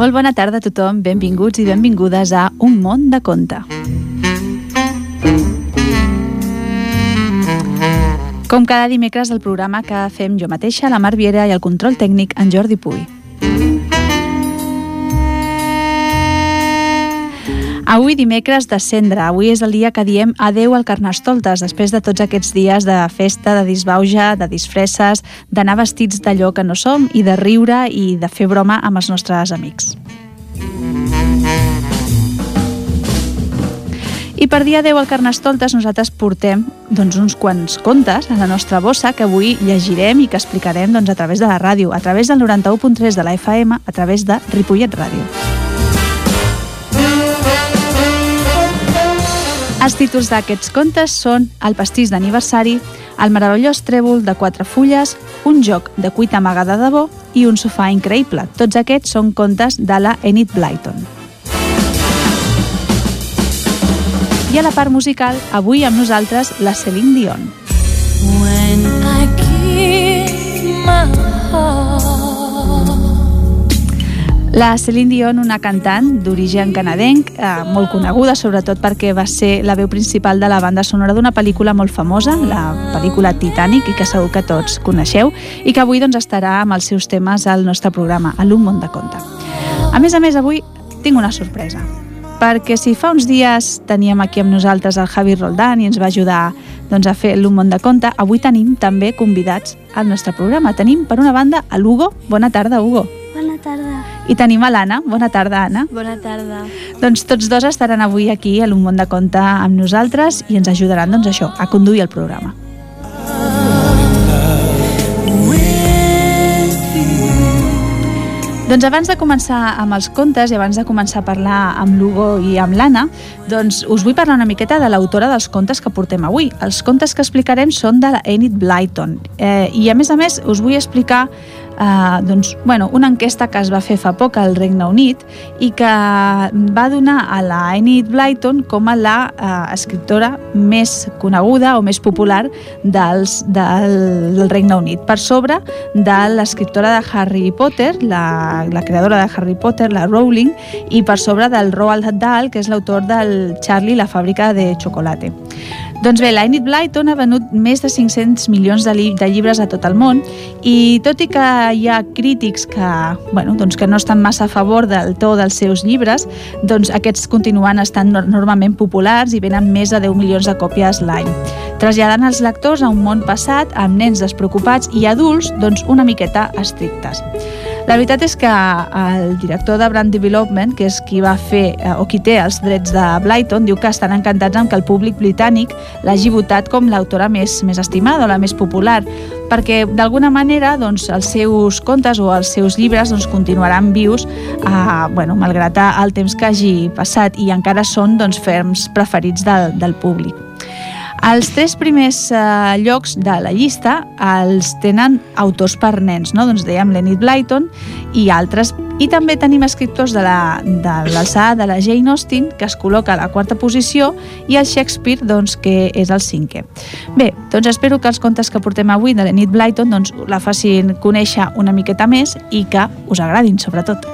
Molt bona tarda a tothom, benvinguts i benvingudes a Un món de conte. Com cada dimecres, el programa que fem jo mateixa, la Mar Viera i el control tècnic, en Jordi Puy. Avui dimecres de cendre, avui és el dia que diem adeu al Carnestoltes, després de tots aquests dies de festa, de disbauja, de disfresses, d'anar vestits d'allò que no som i de riure i de fer broma amb els nostres amics. I per dir adeu al Carnestoltes nosaltres portem doncs, uns quants contes a la nostra bossa que avui llegirem i que explicarem doncs, a través de la ràdio, a través del 91.3 de la FM, a través de Ripollet Ràdio. Els títols d'aquests contes són El pastís d'aniversari, El meravellós trèvol de quatre fulles, Un joc de cuita amagada de bo i Un sofà increïble. Tots aquests són contes de la Enid Blyton. I a la part musical, avui amb nosaltres la Celine Dion. When I give my heart la Celine Dion, una cantant d'origen canadenc, eh, molt coneguda sobretot perquè va ser la veu principal de la banda sonora d'una pel·lícula molt famosa, la pel·lícula Titanic, i que segur que tots coneixeu, i que avui doncs, estarà amb els seus temes al nostre programa, a l'Un món de conte. A més a més, avui tinc una sorpresa, perquè si fa uns dies teníem aquí amb nosaltres el Javi Roldán i ens va ajudar doncs, a fer l'Un món de conte, avui tenim també convidats al nostre programa. Tenim, per una banda, a l'Hugo. Bona tarda, Hugo. Bona tarda. I tenim a l'Anna. Bona tarda, Anna. Bona tarda. Doncs tots dos estaran avui aquí a l'Un món de conte amb nosaltres i ens ajudaran, doncs això, a conduir el programa. Doncs abans de començar amb els contes i abans de començar a parlar amb l'Hugo i amb l'Anna, doncs us vull parlar una miqueta de l'autora dels contes que portem avui. Els contes que explicarem són de la Enid Blyton eh, i a més a més us vull explicar eh, doncs, bueno, una enquesta que es va fer fa poc al Regne Unit i que va donar a la Enid Blyton com a la eh, escriptora més coneguda o més popular dels, del, del Regne Unit, per sobre de l'escriptora de Harry Potter, la, la creadora de Harry Potter, la Rowling, i per sobre del Roald Dahl, que és l'autor del Charlie la fàbrica de xocolata. Doncs bé, la Enid Blyton ha venut més de 500 milions de, de llibres a tot el món i tot i que hi ha crítics que, bueno, doncs que no estan massa a favor del to dels seus llibres, doncs aquests continuen estant enormement populars i venen més de 10 milions de còpies l'any, traslladant els lectors a un món passat amb nens despreocupats i adults doncs, una miqueta estrictes. La veritat és que el director de Brand Development, que és qui va fer eh, o qui té els drets de Blyton, diu que estan encantats amb que el públic britànic l'hagi votat com l'autora més, més estimada o la més popular, perquè d'alguna manera doncs, els seus contes o els seus llibres doncs, continuaran vius eh, bueno, malgrat el temps que hagi passat i encara són doncs, ferms preferits del, del públic. Els tres primers eh, llocs de la llista els tenen autors per nens, no? doncs dèiem l'Enid Blyton i altres. I també tenim escriptors de l'alçada de, de la Jane Austen, que es col·loca a la quarta posició, i el Shakespeare, doncs, que és el cinquè. Bé, doncs espero que els contes que portem avui de l'Enid Blyton doncs, la facin conèixer una miqueta més i que us agradin, sobretot.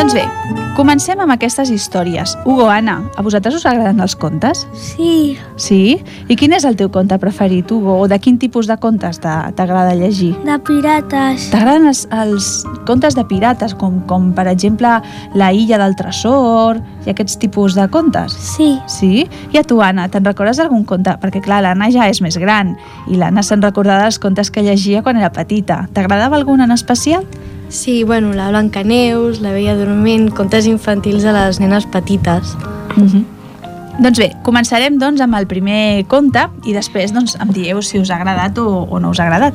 Doncs bé, Comencem amb aquestes històries. Hugo, Anna, a vosaltres us agraden els contes? Sí. Sí? I quin és el teu conte preferit, Hugo? O de quin tipus de contes t'agrada llegir? De pirates. T'agraden els, els contes de pirates, com, com per exemple La illa del tresor i aquests tipus de contes? Sí. Sí? I a tu, Anna, te'n recordes algun conte? Perquè, clar, l'Anna ja és més gran i l'Anna se'n recorda dels contes que llegia quan era petita. T'agradava algun en especial? Sí, bueno, la Blancaneus, la Bella Dorment, contes infantils a les nenes petites. Uh -huh. Doncs bé, començarem doncs, amb el primer conte i després doncs, em dieu si us ha agradat o, o no us ha agradat.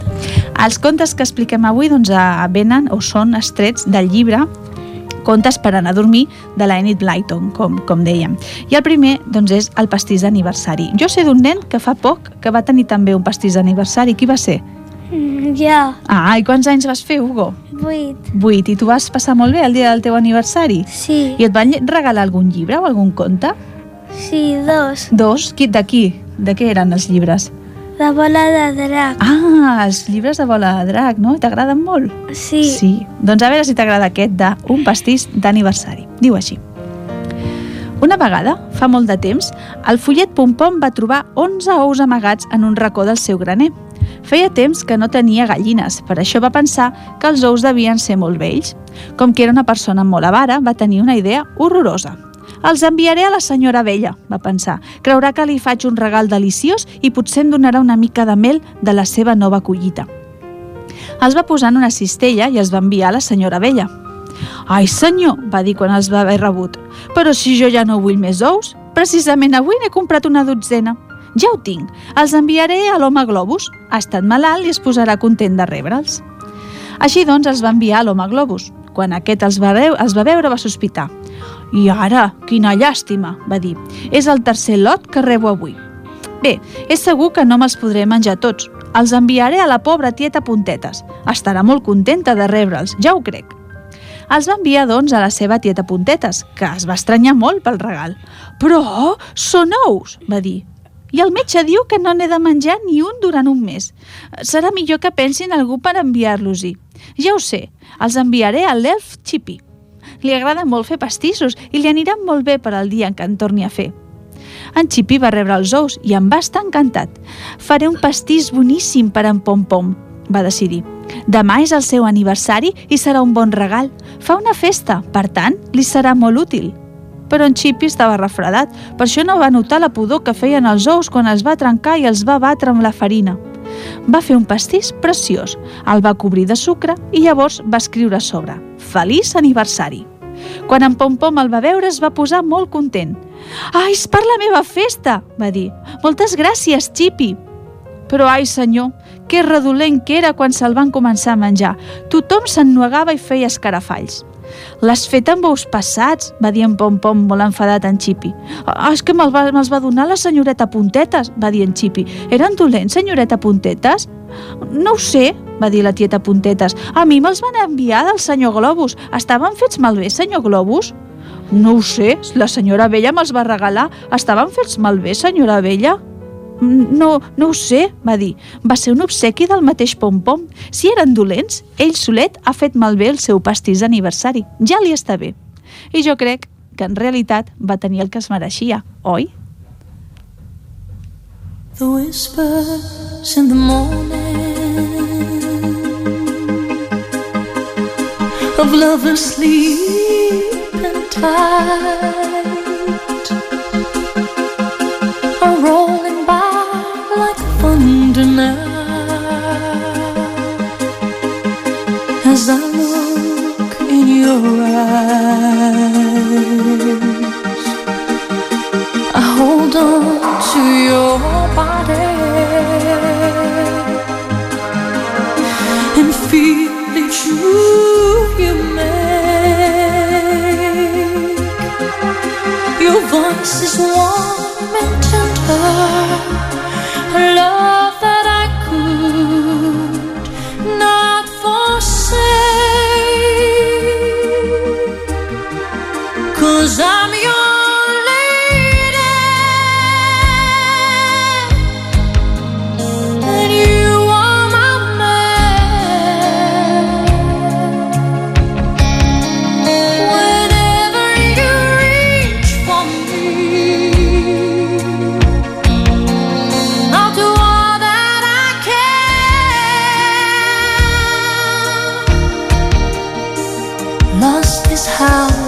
Els contes que expliquem avui doncs, venen o són estrets del llibre Contes per anar a dormir de la Enid Blyton, com, com dèiem. I el primer doncs, és el pastís d'aniversari. Jo sé d'un nen que fa poc que va tenir també un pastís d'aniversari. Qui va ser? Mm, jo. Ah, i quants anys vas fer, Hugo? Vuit. Vuit. I tu vas passar molt bé el dia del teu aniversari? Sí. I et van regalar algun llibre o algun conte? Sí, dos. Dos? De qui? De què eren els llibres? de bola de drac. Ah, els llibres de bola de drac, no? T'agraden molt? Sí. Sí. Doncs a veure si t'agrada aquest de Un pastís d'aniversari. Diu així. Una vegada, fa molt de temps, el follet Pompom va trobar 11 ous amagats en un racó del seu graner. Feia temps que no tenia gallines, per això va pensar que els ous devien ser molt vells. Com que era una persona molt avara, va tenir una idea horrorosa. Els enviaré a la senyora vella, va pensar. Creurà que li faig un regal deliciós i potser em donarà una mica de mel de la seva nova collita. Els va posar en una cistella i els va enviar a la senyora vella. Ai, senyor, va dir quan els va haver rebut, però si jo ja no vull més ous, precisament avui n'he comprat una dotzena. Ja ho tinc, els enviaré a l'home globus. Ha estat malalt i es posarà content de rebre'ls. Així doncs els va enviar a l'home globus. Quan aquest els va, veure, els va veure va sospitar. I ara, quina llàstima, va dir. És el tercer lot que rebo avui. Bé, és segur que no me'ls podré menjar tots. Els enviaré a la pobra tieta Puntetes. Estarà molt contenta de rebre'ls, ja ho crec. Els va enviar, doncs, a la seva tieta Puntetes, que es va estranyar molt pel regal. Però són ous, va dir. I el metge diu que no n'he de menjar ni un durant un mes. Serà millor que pensin algú per enviar-los-hi. Ja ho sé, els enviaré a l'elf Chippy. Li agrada molt fer pastissos i li aniran molt bé per al dia en què en torni a fer. En Chippy va rebre els ous i en va estar encantat. Faré un pastís boníssim per en Pom Pom, va decidir. Demà és el seu aniversari i serà un bon regal. Fa una festa, per tant, li serà molt útil. Però en Chippy estava refredat, per això no va notar la pudor que feien els ous quan els va trencar i els va batre amb la farina. Va fer un pastís preciós, el va cobrir de sucre i llavors va escriure a sobre «Feliç aniversari». Quan en Pom Pom el va veure es va posar molt content. «Ai, és per la meva festa!» va dir. «Moltes gràcies, Chippy!» Però, ai senyor, que redolent que era quan se'l van començar a menjar. Tothom s'ennuegava i feia escarafalls. L'has fet amb ous passats, va dir en Pom Pom molt enfadat en Chippy. Ah, és que me'ls va, me va donar la senyoreta Puntetes, va dir en Chippy. Eren dolents, senyoreta Puntetes? No ho sé, va dir la tieta Puntetes. A mi me'ls van enviar del senyor Globus. Estaven fets malbé, senyor Globus? No ho sé, la senyora Vella me'ls va regalar. Estaven fets malbé, senyora Vella? No, no ho sé, va dir. Va ser un obsequi del mateix pom-pom. Si eren dolents, ell solet ha fet malbé el seu pastís d'aniversari. Ja li està bé. I jo crec que en realitat va tenir el que es mereixia, oi? The whispers in the morning Of lovers sleep and tight now As I look in your eyes I hold on to your body and feel each move you make. Your voice is warm and tender, how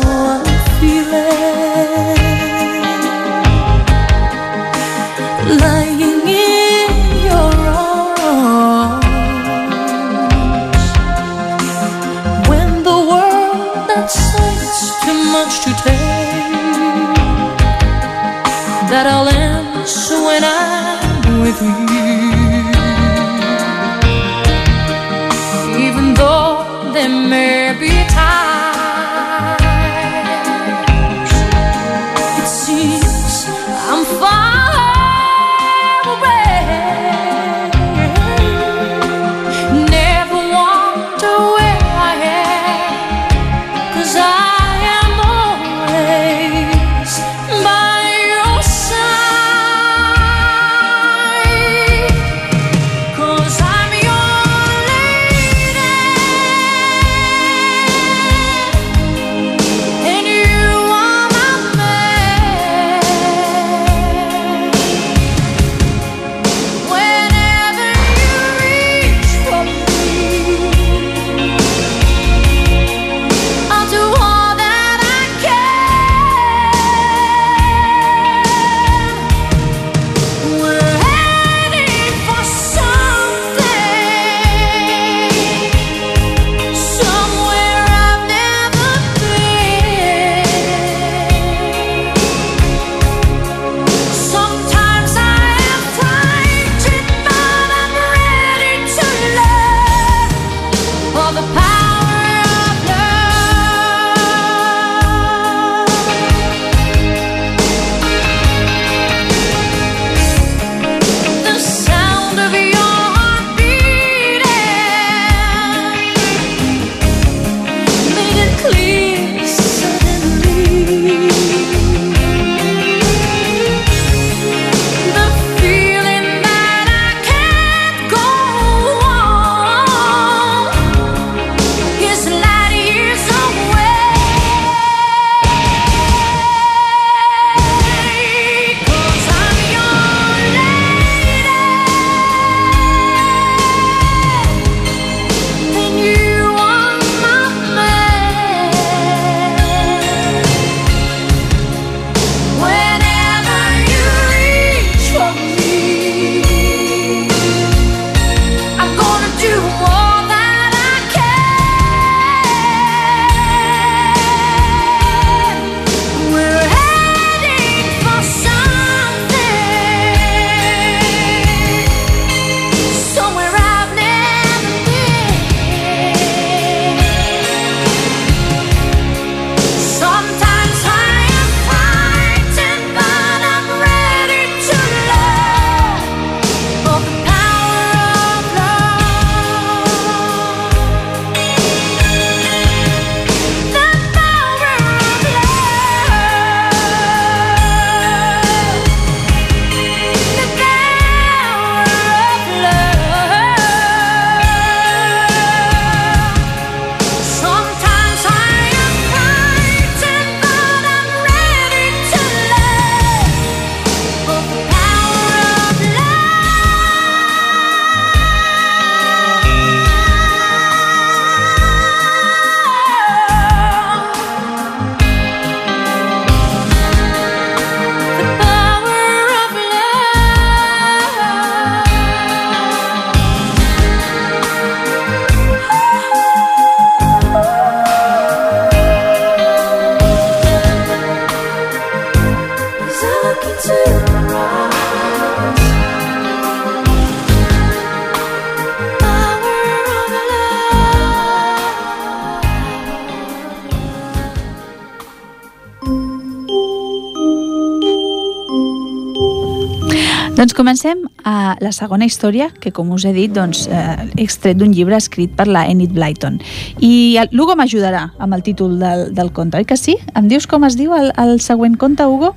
comencem a la segona història, que com us he dit, doncs, eh, extret d'un llibre escrit per la Enid Blyton. I el- l'Hugo m'ajudarà amb el títol del, del conte, oi que sí? Em dius com es diu el, el següent conte, Hugo?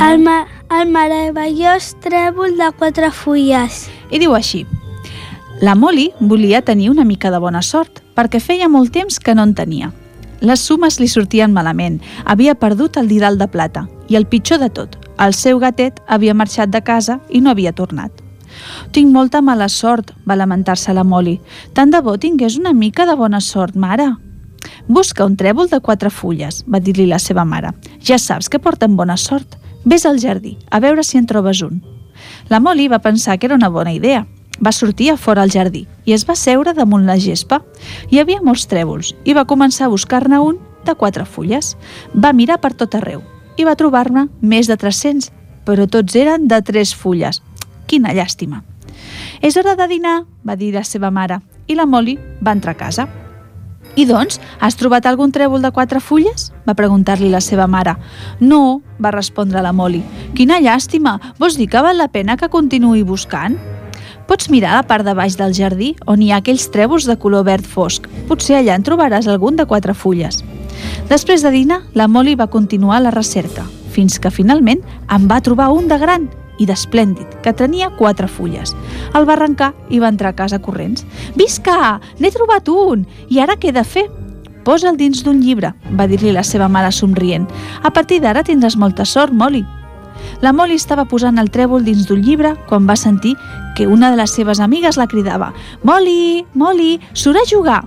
El, ma el meravellós trèvol de quatre fulles. I diu així. La Molly volia tenir una mica de bona sort, perquè feia molt temps que no en tenia. Les sumes li sortien malament, havia perdut el didal de plata, i el pitjor de tot, el seu gatet havia marxat de casa i no havia tornat. Tinc molta mala sort, va lamentar-se la Molly. Tant de bo tingués una mica de bona sort, mare. Busca un trèvol de quatre fulles, va dir-li la seva mare. Ja saps que porten bona sort. Ves al jardí, a veure si en trobes un. La Molly va pensar que era una bona idea. Va sortir a fora al jardí i es va seure damunt la gespa. Hi havia molts trèvols i va començar a buscar-ne un de quatre fulles. Va mirar per tot arreu i va trobar-ne més de 300, però tots eren de tres fulles. Quina llàstima. És hora de dinar, va dir la seva mare, i la Molly va entrar a casa. I doncs, has trobat algun trèvol de quatre fulles? va preguntar-li la seva mare. No, va respondre la Molly. Quina llàstima, vols dir que val la pena que continuï buscant? Pots mirar la part de baix del jardí, on hi ha aquells trèvols de color verd fosc. Potser allà en trobaràs algun de quatre fulles. Després de dinar, la Molly va continuar la recerca, fins que finalment en va trobar un de gran i d'esplèndid, que tenia quatre fulles. El va arrencar i va entrar a casa corrents. Visca! N'he trobat un! I ara què he de fer? Posa'l dins d'un llibre, va dir-li la seva mare somrient. A partir d'ara tindràs molta sort, Molly. La Molly estava posant el trèvol dins d'un llibre quan va sentir que una de les seves amigues la cridava «Molly, Molly, surt a jugar!»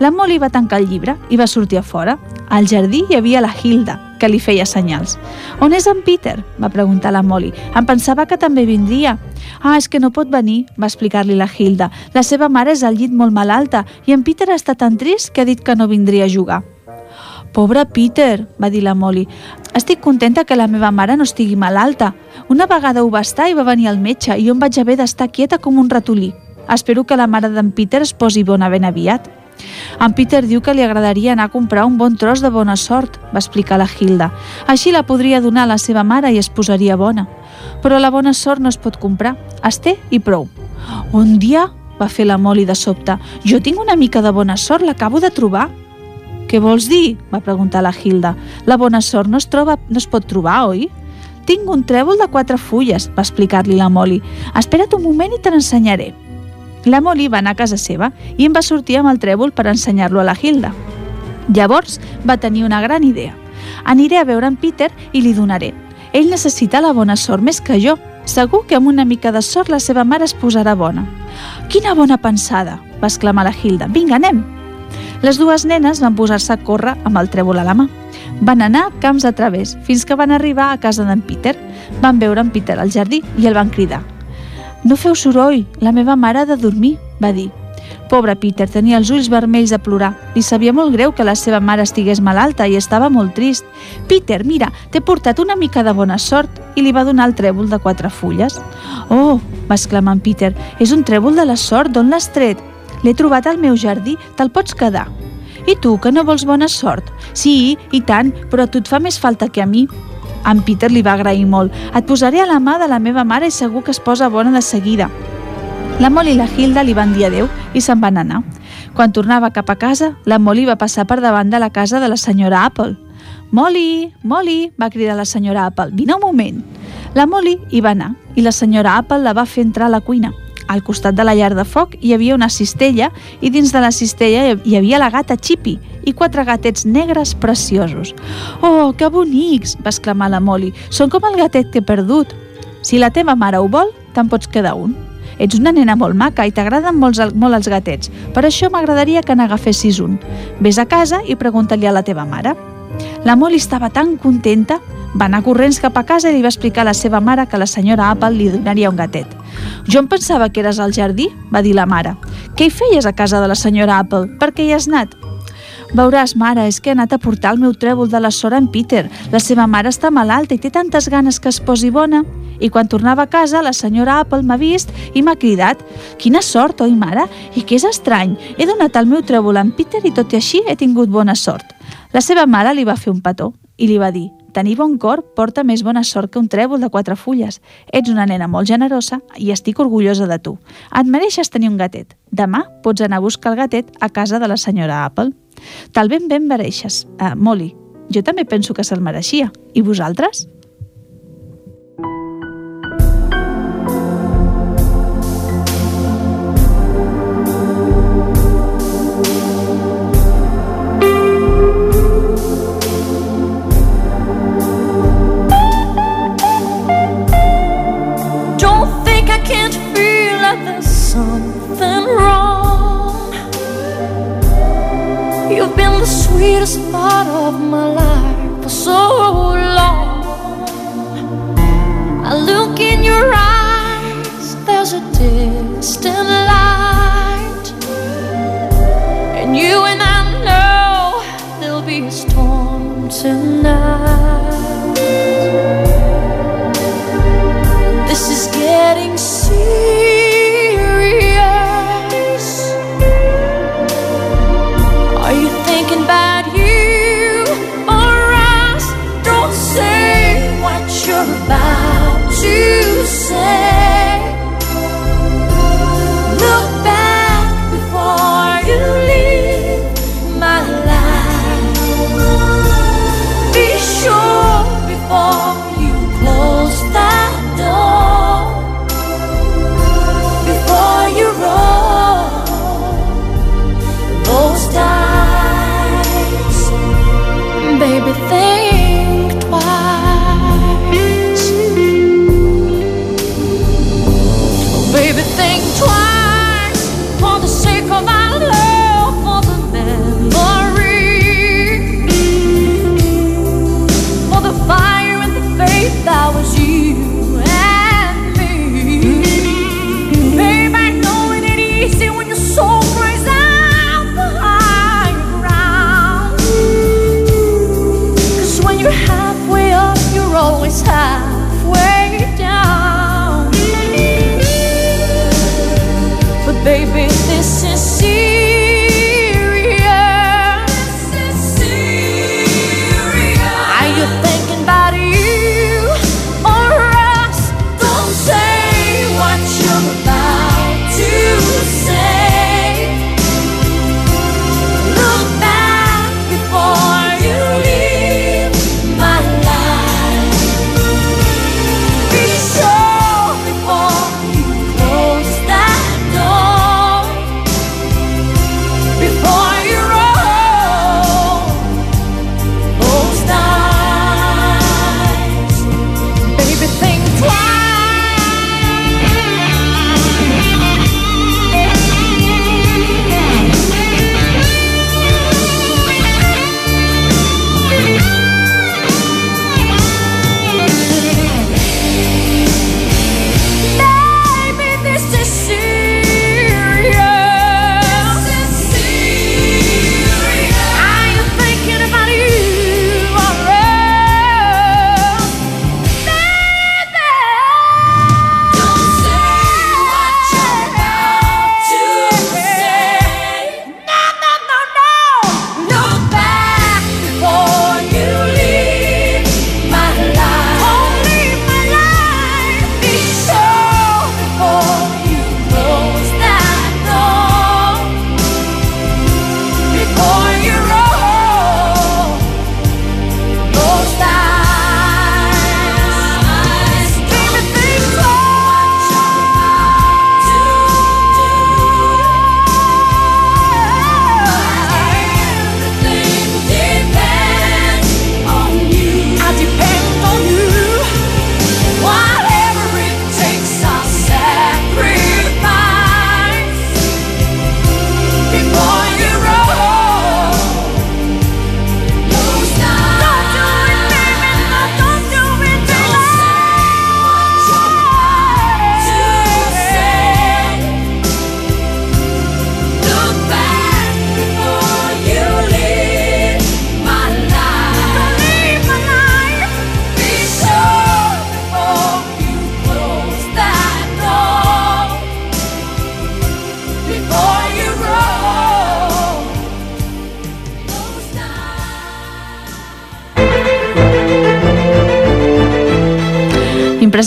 La Molly va tancar el llibre i va sortir a fora. Al jardí hi havia la Hilda, que li feia senyals. «On és en Peter?», va preguntar la Molly. «Em pensava que també vindria». «Ah, és que no pot venir», va explicar-li la Hilda. «La seva mare és al llit molt malalta i en Peter està tan trist que ha dit que no vindria a jugar». Pobre Peter, va dir la Molly. Estic contenta que la meva mare no estigui malalta. Una vegada ho va estar i va venir al metge i jo em vaig haver d'estar quieta com un ratolí. Espero que la mare d'en Peter es posi bona ben aviat. En Peter diu que li agradaria anar a comprar un bon tros de bona sort, va explicar la Hilda. Així la podria donar a la seva mare i es posaria bona. Però la bona sort no es pot comprar. Es té i prou. Un dia, va fer la Molly de sobte, jo tinc una mica de bona sort, l'acabo de trobar. Què vols dir? va preguntar la Hilda. La bona sort no es, troba, no es pot trobar, oi? Tinc un trèvol de quatre fulles, va explicar-li la Molly. Espera't un moment i te l'ensenyaré. La Molly va anar a casa seva i em va sortir amb el trèvol per ensenyar-lo a la Hilda. Llavors va tenir una gran idea. Aniré a veure en Peter i li donaré. Ell necessita la bona sort més que jo. Segur que amb una mica de sort la seva mare es posarà bona. Quina bona pensada, va exclamar la Hilda. Vinga, anem! Les dues nenes van posar-se a córrer amb el trèvol a la mà. Van anar camps a través fins que van arribar a casa d'en Peter. Van veure en Peter al jardí i el van cridar. No feu soroll, la meva mare ha de dormir, va dir. Pobre Peter tenia els ulls vermells de plorar. Li sabia molt greu que la seva mare estigués malalta i estava molt trist. Peter, mira, t'he portat una mica de bona sort i li va donar el trèvol de quatre fulles. Oh, va exclamar en Peter, és un trèvol de la sort, d'on l'has tret? L'he trobat al meu jardí, te'l pots quedar. I tu, que no vols bona sort? Sí, i tant, però a tu et fa més falta que a mi. En Peter li va agrair molt. Et posaré a la mà de la meva mare i segur que es posa bona de seguida. La Molly i la Hilda li van dir adeu i se'n van anar. Quan tornava cap a casa, la Molly va passar per davant de la casa de la senyora Apple. Molly, Molly, va cridar la senyora Apple, vine un moment. La Molly hi va anar i la senyora Apple la va fer entrar a la cuina. Al costat de la llar de foc hi havia una cistella i dins de la cistella hi havia la gata Chippy i quatre gatets negres preciosos. «Oh, que bonics!» va exclamar la Molly. «Són com el gatet que he perdut. Si la teva mare ho vol, te'n pots quedar un. Ets una nena molt maca i t'agraden molt, molt els gatets. Per això m'agradaria que n'agafessis un. Ves a casa i pregunta-li a la teva mare». La Molly estava tan contenta, va anar corrents cap a casa i li va explicar a la seva mare que la senyora Apple li donaria un gatet. Jo em pensava que eres al jardí, va dir la mare. Què hi feies a casa de la senyora Apple? Per què hi has anat? Veuràs, mare, és que he anat a portar el meu trèvol de la sora en Peter. La seva mare està malalta i té tantes ganes que es posi bona. I quan tornava a casa, la senyora Apple m'ha vist i m'ha cridat «Quina sort, oi, mare? I què és estrany? He donat el meu trèvol en Peter i tot i així he tingut bona sort». La seva mare li va fer un petó i li va dir tenir bon cor porta més bona sort que un trèvol de quatre fulles. Ets una nena molt generosa i estic orgullosa de tu. Et mereixes tenir un gatet. Demà pots anar a buscar el gatet a casa de la senyora Apple. Te'l ben ben mereixes. Uh, Molly, jo també penso que se'l mereixia. I vosaltres? Sweetest part of my life for so long. I look in your eyes, there's a distant light. And you and I know there'll be a storm tonight.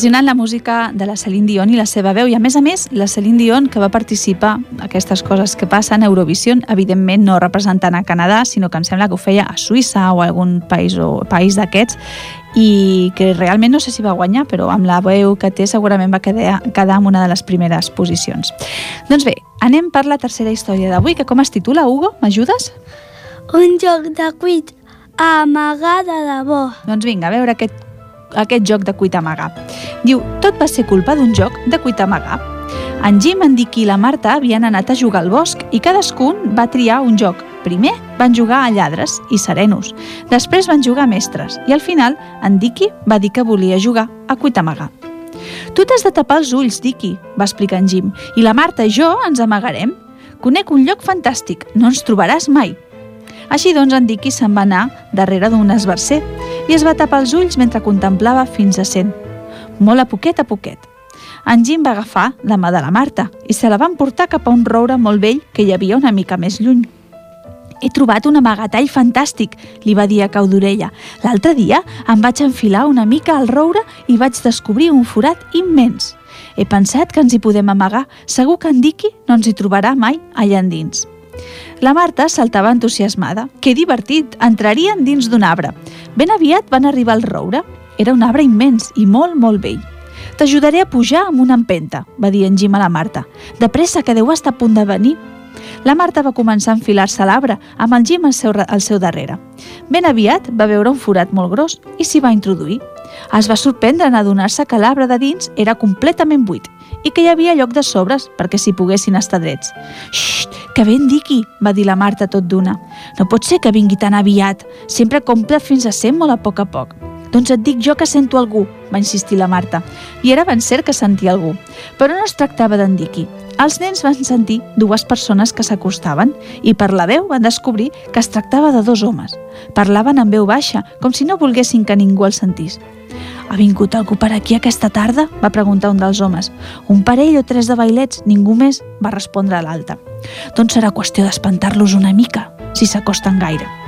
Impressionant la música de la Celine Dion i la seva veu, i a més a més, la Celine Dion que va participar en aquestes coses que passen a Eurovision, evidentment no representant a Canadà, sinó que em sembla que ho feia a Suïssa o a algun país, o país d'aquests, i que realment no sé si va guanyar, però amb la veu que té segurament va quedar, quedar en una de les primeres posicions. Doncs bé, anem per la tercera història d'avui, que com es titula, Hugo? M'ajudes? Un joc de cuit amagar de debò. Doncs vinga, a veure aquest, aquest joc de cuita amagar. Diu, tot va ser culpa d'un joc de cuita amagar. En Jim, en Dicky i la Marta havien anat a jugar al bosc i cadascun va triar un joc. Primer van jugar a lladres i serenos, després van jugar a mestres i al final en Dicky va dir que volia jugar a cuita amagar. Tu t'has de tapar els ulls, Dicky, va explicar en Jim, i la Marta i jo ens amagarem. Conec un lloc fantàstic, no ens trobaràs mai. Així doncs, en Dicky se'n va anar darrere d'un esbarcer i es va tapar els ulls mentre contemplava fins a cent. Molt a poquet a poquet. En Jim va agafar la mà de la Marta i se la van portar cap a un roure molt vell que hi havia una mica més lluny. He trobat un amagatall fantàstic, li va dir a cau d'orella. L'altre dia em vaig enfilar una mica al roure i vaig descobrir un forat immens. He pensat que ens hi podem amagar. Segur que en Dicky no ens hi trobarà mai allà endins. La Marta saltava entusiasmada. Que divertit! Entrarien dins d'un arbre. Ben aviat van arribar al roure. Era un arbre immens i molt, molt vell. T'ajudaré a pujar amb una empenta, va dir en Jim a la Marta. De pressa, que deu estar a punt de venir. La Marta va començar a enfilar-se a l'arbre, amb el Jim al seu, al seu darrere. Ben aviat va veure un forat molt gros i s'hi va introduir. Es va sorprendre en adonar-se que l'arbre de dins era completament buit i que hi havia lloc de sobres perquè s'hi poguessin estar drets. Xxt, que ben diqui, va dir la Marta tot d'una. No pot ser que vingui tan aviat. Sempre compta fins a 100 molt a poc a poc. Doncs et dic jo que sento algú, va insistir la Marta. I era ben cert que sentia algú. Però no es tractava d'en Diqui. Els nens van sentir dues persones que s'acostaven i per la veu van descobrir que es tractava de dos homes. Parlaven en veu baixa, com si no volguessin que ningú els sentís. Ha vingut algú per aquí aquesta tarda? va preguntar un dels homes. Un parell o tres de bailets, ningú més, va respondre l'altre. Doncs serà qüestió d'espantar-los una mica, si s'acosten gaire.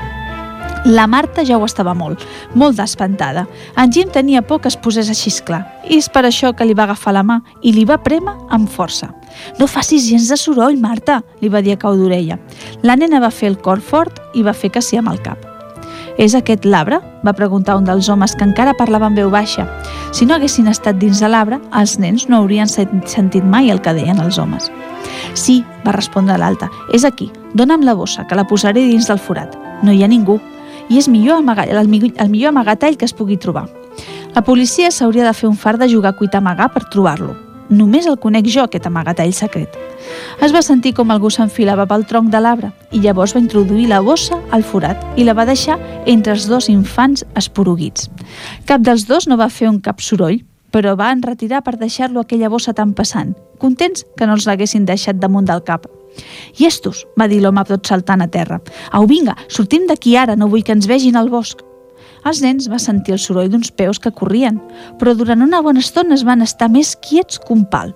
La Marta ja ho estava molt, molt d'espantada. En Jim tenia por que es posés a xisclar i és per això que li va agafar la mà i li va prémer amb força. No facis gens de soroll, Marta, li va dir a cau d'orella. La nena va fer el cor fort i va fer que sí amb el cap. És aquest l'arbre? va preguntar un dels homes que encara parlava en veu baixa. Si no haguessin estat dins de l'arbre, els nens no haurien sentit mai el que deien els homes. Sí, va respondre l'alta, és aquí, dona'm la bossa, que la posaré dins del forat. No hi ha ningú, i és millor el, el millor amagatall que es pugui trobar. La policia s'hauria de fer un far de jugar a cuita amagar per trobar-lo. Només el conec jo, aquest amagatall secret. Es va sentir com algú s'enfilava pel tronc de l'arbre i llavors va introduir la bossa al forat i la va deixar entre els dos infants esporuguits. Cap dels dos no va fer un cap soroll, però van retirar per deixar-lo aquella bossa tan passant, contents que no els l'haguessin deixat damunt del cap. Llestos, va dir l'home tot saltant a terra. Au, vinga, sortim d'aquí ara, no vull que ens vegin al bosc. Els nens va sentir el soroll d'uns peus que corrien, però durant una bona estona es van estar més quiets que un pal.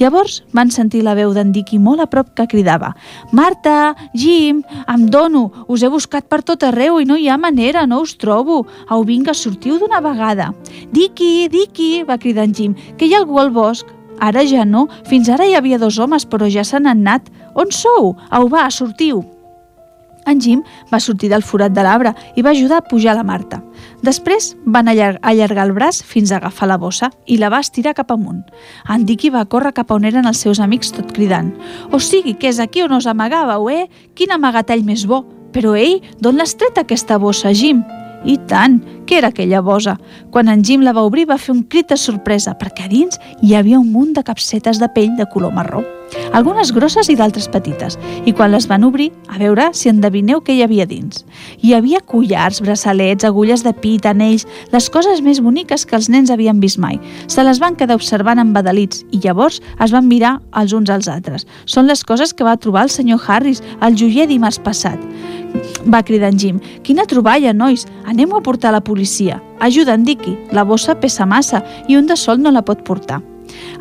Llavors van sentir la veu d'en Dicky molt a prop que cridava «Marta, Jim, em dono, us he buscat per tot arreu i no hi ha manera, no us trobo. Au, vinga, sortiu d'una vegada». «Dicky, Dicky», va cridar en Jim, «que hi ha algú al bosc». Ara ja no, fins ara hi havia dos homes, però ja s'han anat. On sou? Au, va, sortiu. En Jim va sortir del forat de l'arbre i va ajudar a pujar la Marta. Després van allar allargar el braç fins a agafar la bossa i la va estirar cap amunt. En Dicky va córrer cap on eren els seus amics tot cridant «O sigui, que és aquí on us amagàveu, eh? Quin amagatall més bo! Però, ei, d'on l'has tret aquesta bossa, Jim?» I tant! Què era aquella bosa? Quan en Jim la va obrir va fer un crit de sorpresa perquè a dins hi havia un munt de capsetes de pell de color marró algunes grosses i d'altres petites, i quan les van obrir, a veure si endevineu què hi havia dins. Hi havia collars, braçalets, agulles de pit, anells, les coses més boniques que els nens havien vist mai. Se les van quedar observant embadalits i llavors es van mirar els uns als altres. Són les coses que va trobar el senyor Harris al joier dimarts passat. Va cridar en Jim. Quina troballa, nois! anem a portar a la policia. Ajuda en Dicky. La bossa pesa massa i un de sol no la pot portar.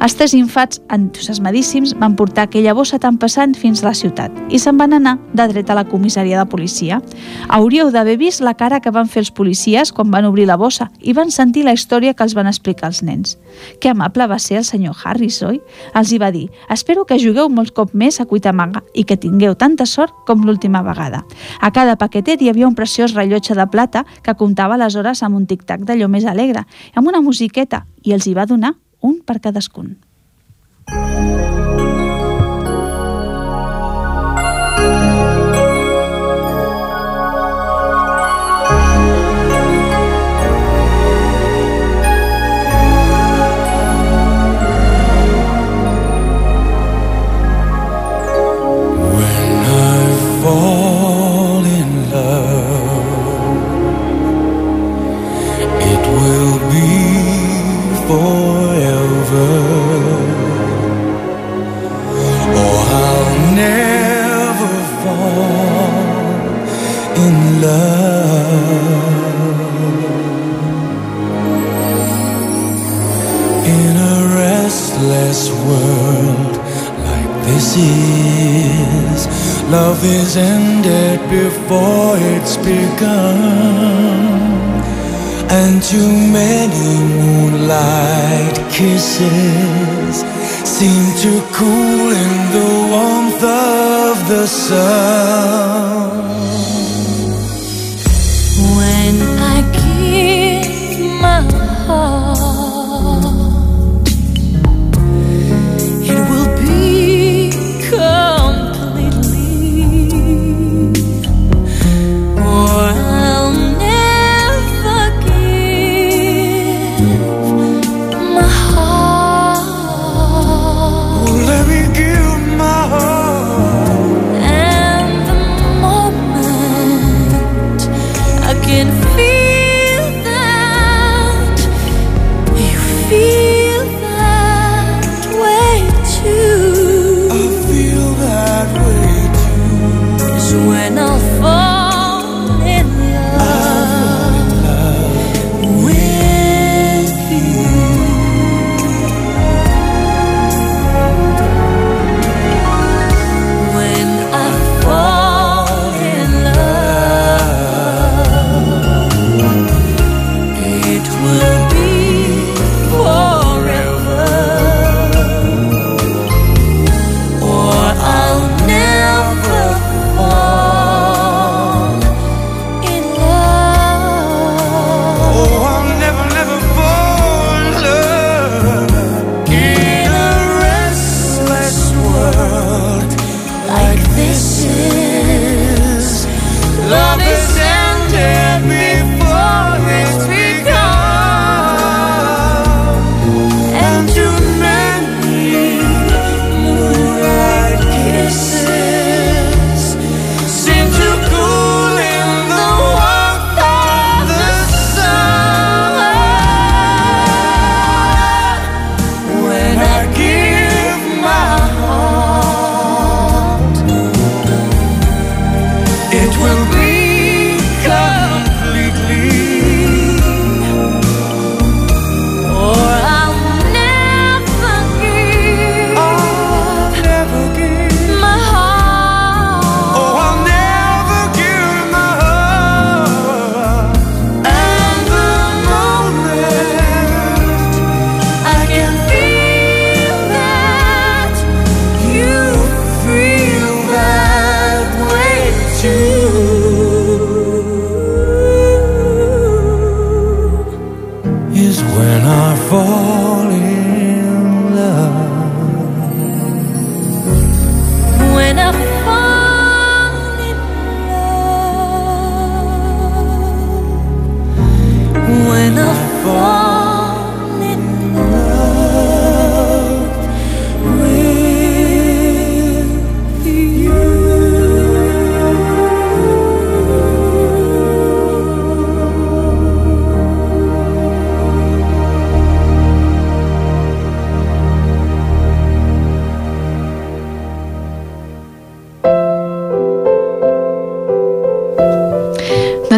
Els tres infats, entusiasmadíssims, van portar aquella bossa tan passant fins a la ciutat i se'n van anar de dret a la comissaria de policia. Hauríeu d'haver vist la cara que van fer els policies quan van obrir la bossa i van sentir la història que els van explicar els nens. Que amable va ser el senyor Harris, oi? Els hi va dir, espero que jugueu molts cop més a cuitamaga i que tingueu tanta sort com l'última vegada. A cada paquetet hi havia un preciós rellotge de plata que comptava les hores amb un tic-tac d'allò més alegre, amb una musiqueta, i els hi va donar un per cadascun. When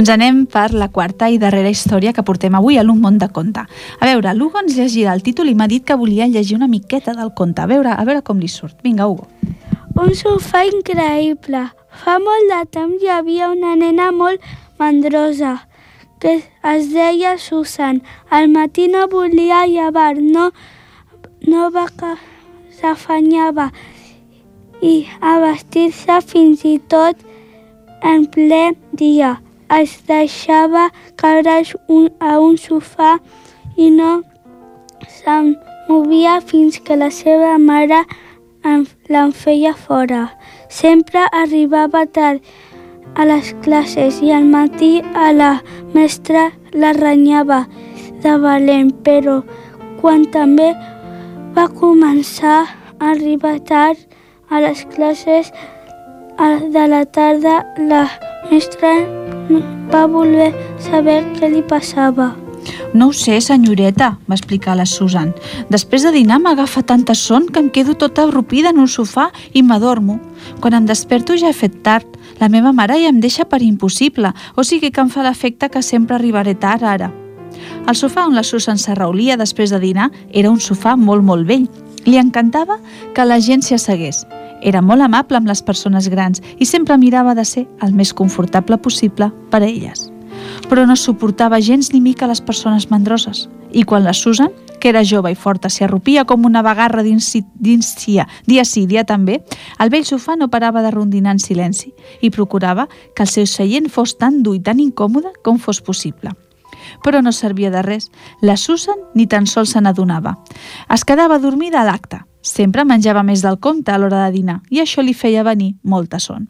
Doncs anem per la quarta i darrera història que portem avui a l'Un món de conte. A veure, l'Hugo ens llegirà el títol i m'ha dit que volia llegir una miqueta del conte. A veure, a veure com li surt. Vinga, Hugo. Un sofà increïble. Fa molt de temps hi havia una nena molt mandrosa que es deia Susan. Al matí no volia llevar, no, no va que s'afanyava i a vestir-se fins i tot en ple dia. Es deixava caure a un sofà i no se'n movia fins que la seva mare en, l'en feia fora. Sempre arribava tard a les classes i al matí a la mestra la renyava de valent, però quan també va començar a arribar tard a les classes de la tarda, la mestra va voler saber què li passava. No ho sé, senyoreta, va explicar la Susan. Després de dinar m'agafa tanta son que em quedo tota arrupida en un sofà i m'adormo. Quan em desperto ja he fet tard. La meva mare ja em deixa per impossible, o sigui que em fa l'efecte que sempre arribaré tard ara. El sofà on la Susan s'arraulia després de dinar era un sofà molt, molt vell. Li encantava que la gent s'hi assegués. Era molt amable amb les persones grans i sempre mirava de ser el més confortable possible per a elles. Però no suportava gens ni mica les persones mandroses. I quan la Susan, que era jove i forta, s'hi arrupia com una bagarra sia, dia sí, dia també, el vell sofà no parava de rondinar en silenci i procurava que el seu seient fos tan dur i tan incòmode com fos possible però no servia de res. La Susan ni tan sols se n'adonava. Es quedava dormida a l'acte. Sempre menjava més del compte a l'hora de dinar i això li feia venir molta son.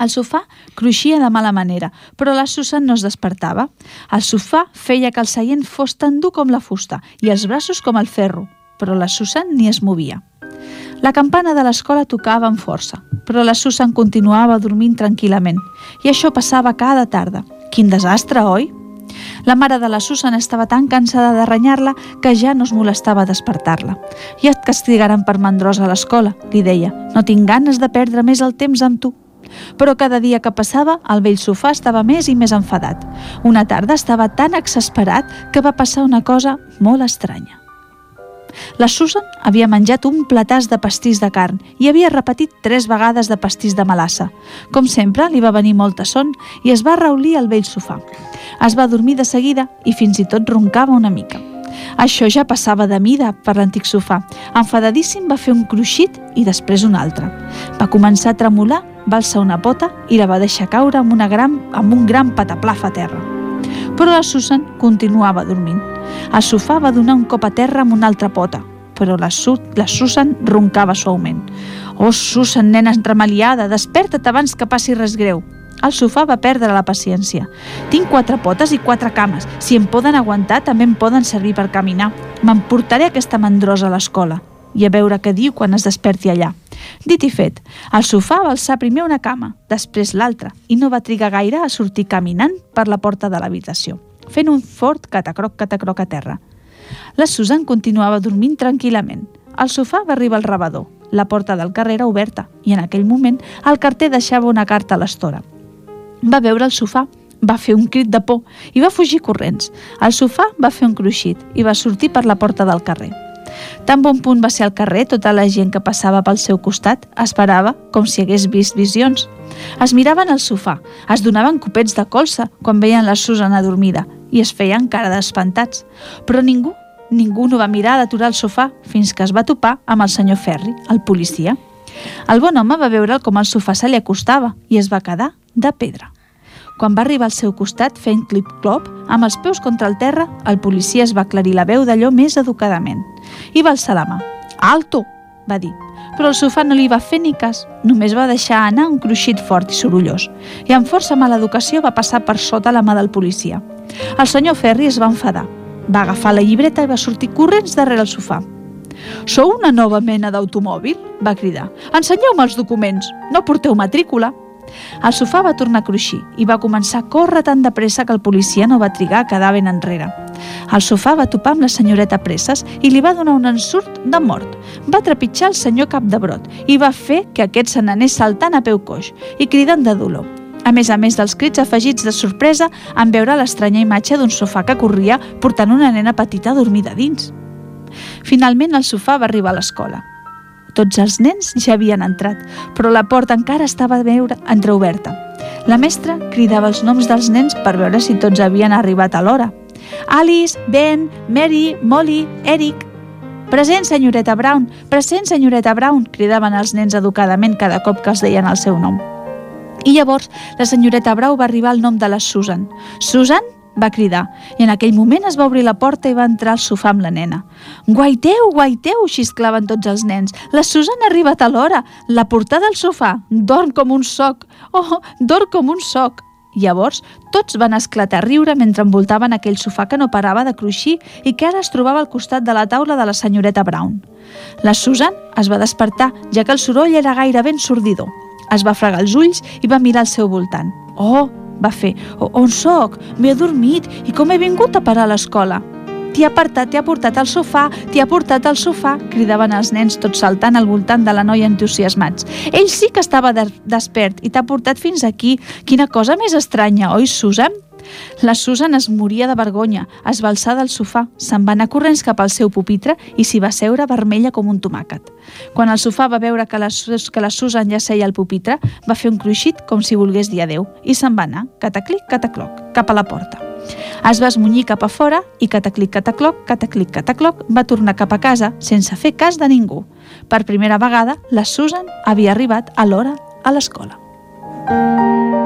El sofà cruixia de mala manera, però la Susan no es despertava. El sofà feia que el seient fos tan dur com la fusta i els braços com el ferro, però la Susan ni es movia. La campana de l'escola tocava amb força, però la Susan continuava dormint tranquil·lament i això passava cada tarda. Quin desastre, oi? La mare de la Susan estava tan cansada de renyar-la que ja no es molestava a despertar-la. Ja et castigaran per mandrosa a l'escola, li deia. No tinc ganes de perdre més el temps amb tu. Però cada dia que passava, el vell sofà estava més i més enfadat. Una tarda estava tan exasperat que va passar una cosa molt estranya. La Susan havia menjat un platàs de pastís de carn i havia repetit tres vegades de pastís de melassa. Com sempre, li va venir molta son i es va reulir al vell sofà. Es va dormir de seguida i fins i tot roncava una mica. Això ja passava de mida per l'antic sofà. Enfadadíssim va fer un cruixit i després un altre. Va començar a tremolar, va alçar una pota i la va deixar caure amb, una gran, amb un gran pataplaf a terra. Però la Susan continuava dormint. El sofà va donar un cop a terra amb una altra pota, però la, Su la Susan roncava suaument. Oh, Susan, nena entremaliada, desperta't abans que passi res greu. El sofà va perdre la paciència. Tinc quatre potes i quatre cames. Si em poden aguantar, també em poden servir per caminar. M'emportaré aquesta mandrosa a l'escola i a veure què diu quan es desperti allà. Dit i fet, el sofà va alçar primer una cama, després l'altra, i no va trigar gaire a sortir caminant per la porta de l'habitació, fent un fort catacroc catacroc a terra. La Susan continuava dormint tranquil·lament. Al sofà va arribar el rebador. La porta del carrer era oberta i en aquell moment el carter deixava una carta a l'estora. Va veure el sofà, va fer un crit de por i va fugir corrents. El sofà va fer un cruixit i va sortir per la porta del carrer. Tan bon punt va ser al carrer, tota la gent que passava pel seu costat esperava com si hagués vist visions. Es miraven al sofà, es donaven copets de colza quan veien la Susana dormida i es feien cara d'espantats. Però ningú, ningú no va mirar d'aturar el sofà fins que es va topar amb el senyor Ferri, el policia. El bon home va veure com el sofà se li acostava i es va quedar de pedra. Quan va arribar al seu costat fent clip-clop, amb els peus contra el terra, el policia es va aclarir la veu d'allò més educadament. I va alçar la mà. Alto! va dir. Però el sofà no li va fer ni cas, només va deixar anar un cruixit fort i sorollós, i amb força mala educació va passar per sota la mà del policia. El senyor Ferri es va enfadar, va agafar la llibreta i va sortir corrents darrere el sofà. Sou una nova mena d'automòbil? va cridar. Ensenyeu-me els documents, no porteu matrícula. El sofà va tornar a cruixir i va començar a córrer tan de pressa que el policia no va trigar a quedar ben enrere. El sofà va topar amb la senyoreta Presses i li va donar un ensurt de mort. Va trepitjar el senyor Capdebrot i va fer que aquest se n'anés saltant a peu coix i cridant de dolor. A més a més dels crits afegits de sorpresa en veure l'estranya imatge d'un sofà que corria portant una nena petita dormida dins. Finalment el sofà va arribar a l'escola. Tots els nens ja havien entrat, però la porta encara estava veure entreoberta. La mestra cridava els noms dels nens per veure si tots havien arribat a l'hora. Alice, Ben, Mary, Molly, Eric... Present, senyoreta Brown! Present, senyoreta Brown! cridaven els nens educadament cada cop que els deien el seu nom. I llavors la senyoreta Brau va arribar al nom de la Susan. Susan? Va cridar, i en aquell moment es va obrir la porta i va entrar al sofà amb la nena. Guaiteu, guaiteu, xisclaven tots els nens. La Susan ha arribat a l'hora. La portada al sofà. Dorm com un soc. Oh, dorm com un soc. Llavors, tots van esclatar a riure mentre envoltaven aquell sofà que no parava de cruixir i que ara es trobava al costat de la taula de la senyoreta Brown. La Susan es va despertar, ja que el soroll era gairebé ensordidor. Es va fregar els ulls i va mirar al seu voltant. Oh, va fer. "O- On sóc? M'he adormit. I com he vingut a parar a l'escola? T'hi ha portat, t'hi ha portat al sofà, t'hi ha portat al sofà, cridaven els nens tots saltant al voltant de la noia entusiasmats. Ell sí que estava de despert i t'ha portat fins aquí. Quina cosa més estranya, oi, Susan? La Susan es moria de vergonya, es va alçar del sofà, se'n va anar corrents cap al seu pupitre i s'hi va seure vermella com un tomàquet. Quan el sofà va veure que la, que la Susan ja seia al pupitre, va fer un cruixit com si volgués dir adeu i se'n va anar, cataclic, catacloc, cap a la porta. Es va esmunyir cap a fora i cataclic, catacloc, cataclic, catacloc, va tornar cap a casa sense fer cas de ningú. Per primera vegada, la Susan havia arribat a l'hora a l'escola. Every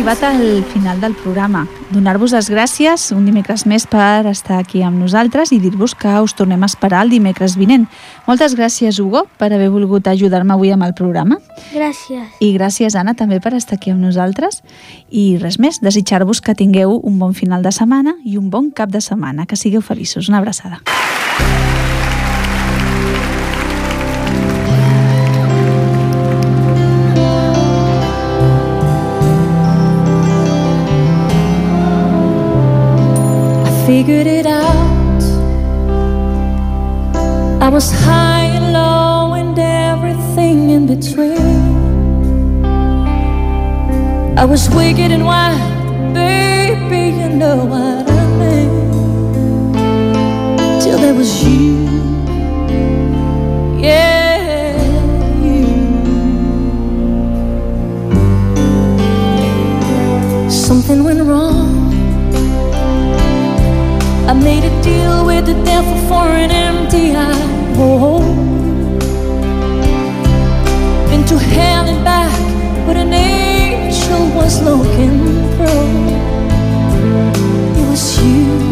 arribat al final del programa. Donar-vos les gràcies un dimecres més per estar aquí amb nosaltres i dir-vos que us tornem a esperar el dimecres vinent. Moltes gràcies, Hugo, per haver volgut ajudar-me avui amb el programa. Gràcies. I gràcies, Anna, també per estar aquí amb nosaltres. I res més, desitjar-vos que tingueu un bon final de setmana i un bon cap de setmana. Que sigueu feliços. Una abraçada. Figured it out. I was high and low and everything in between. I was wicked and wild, baby, you know what I mean. Till there was you, yeah, you. Something went wrong. I made a deal with the devil for an empty eye. Oh, been to hell and back, but an angel was looking through. It was you,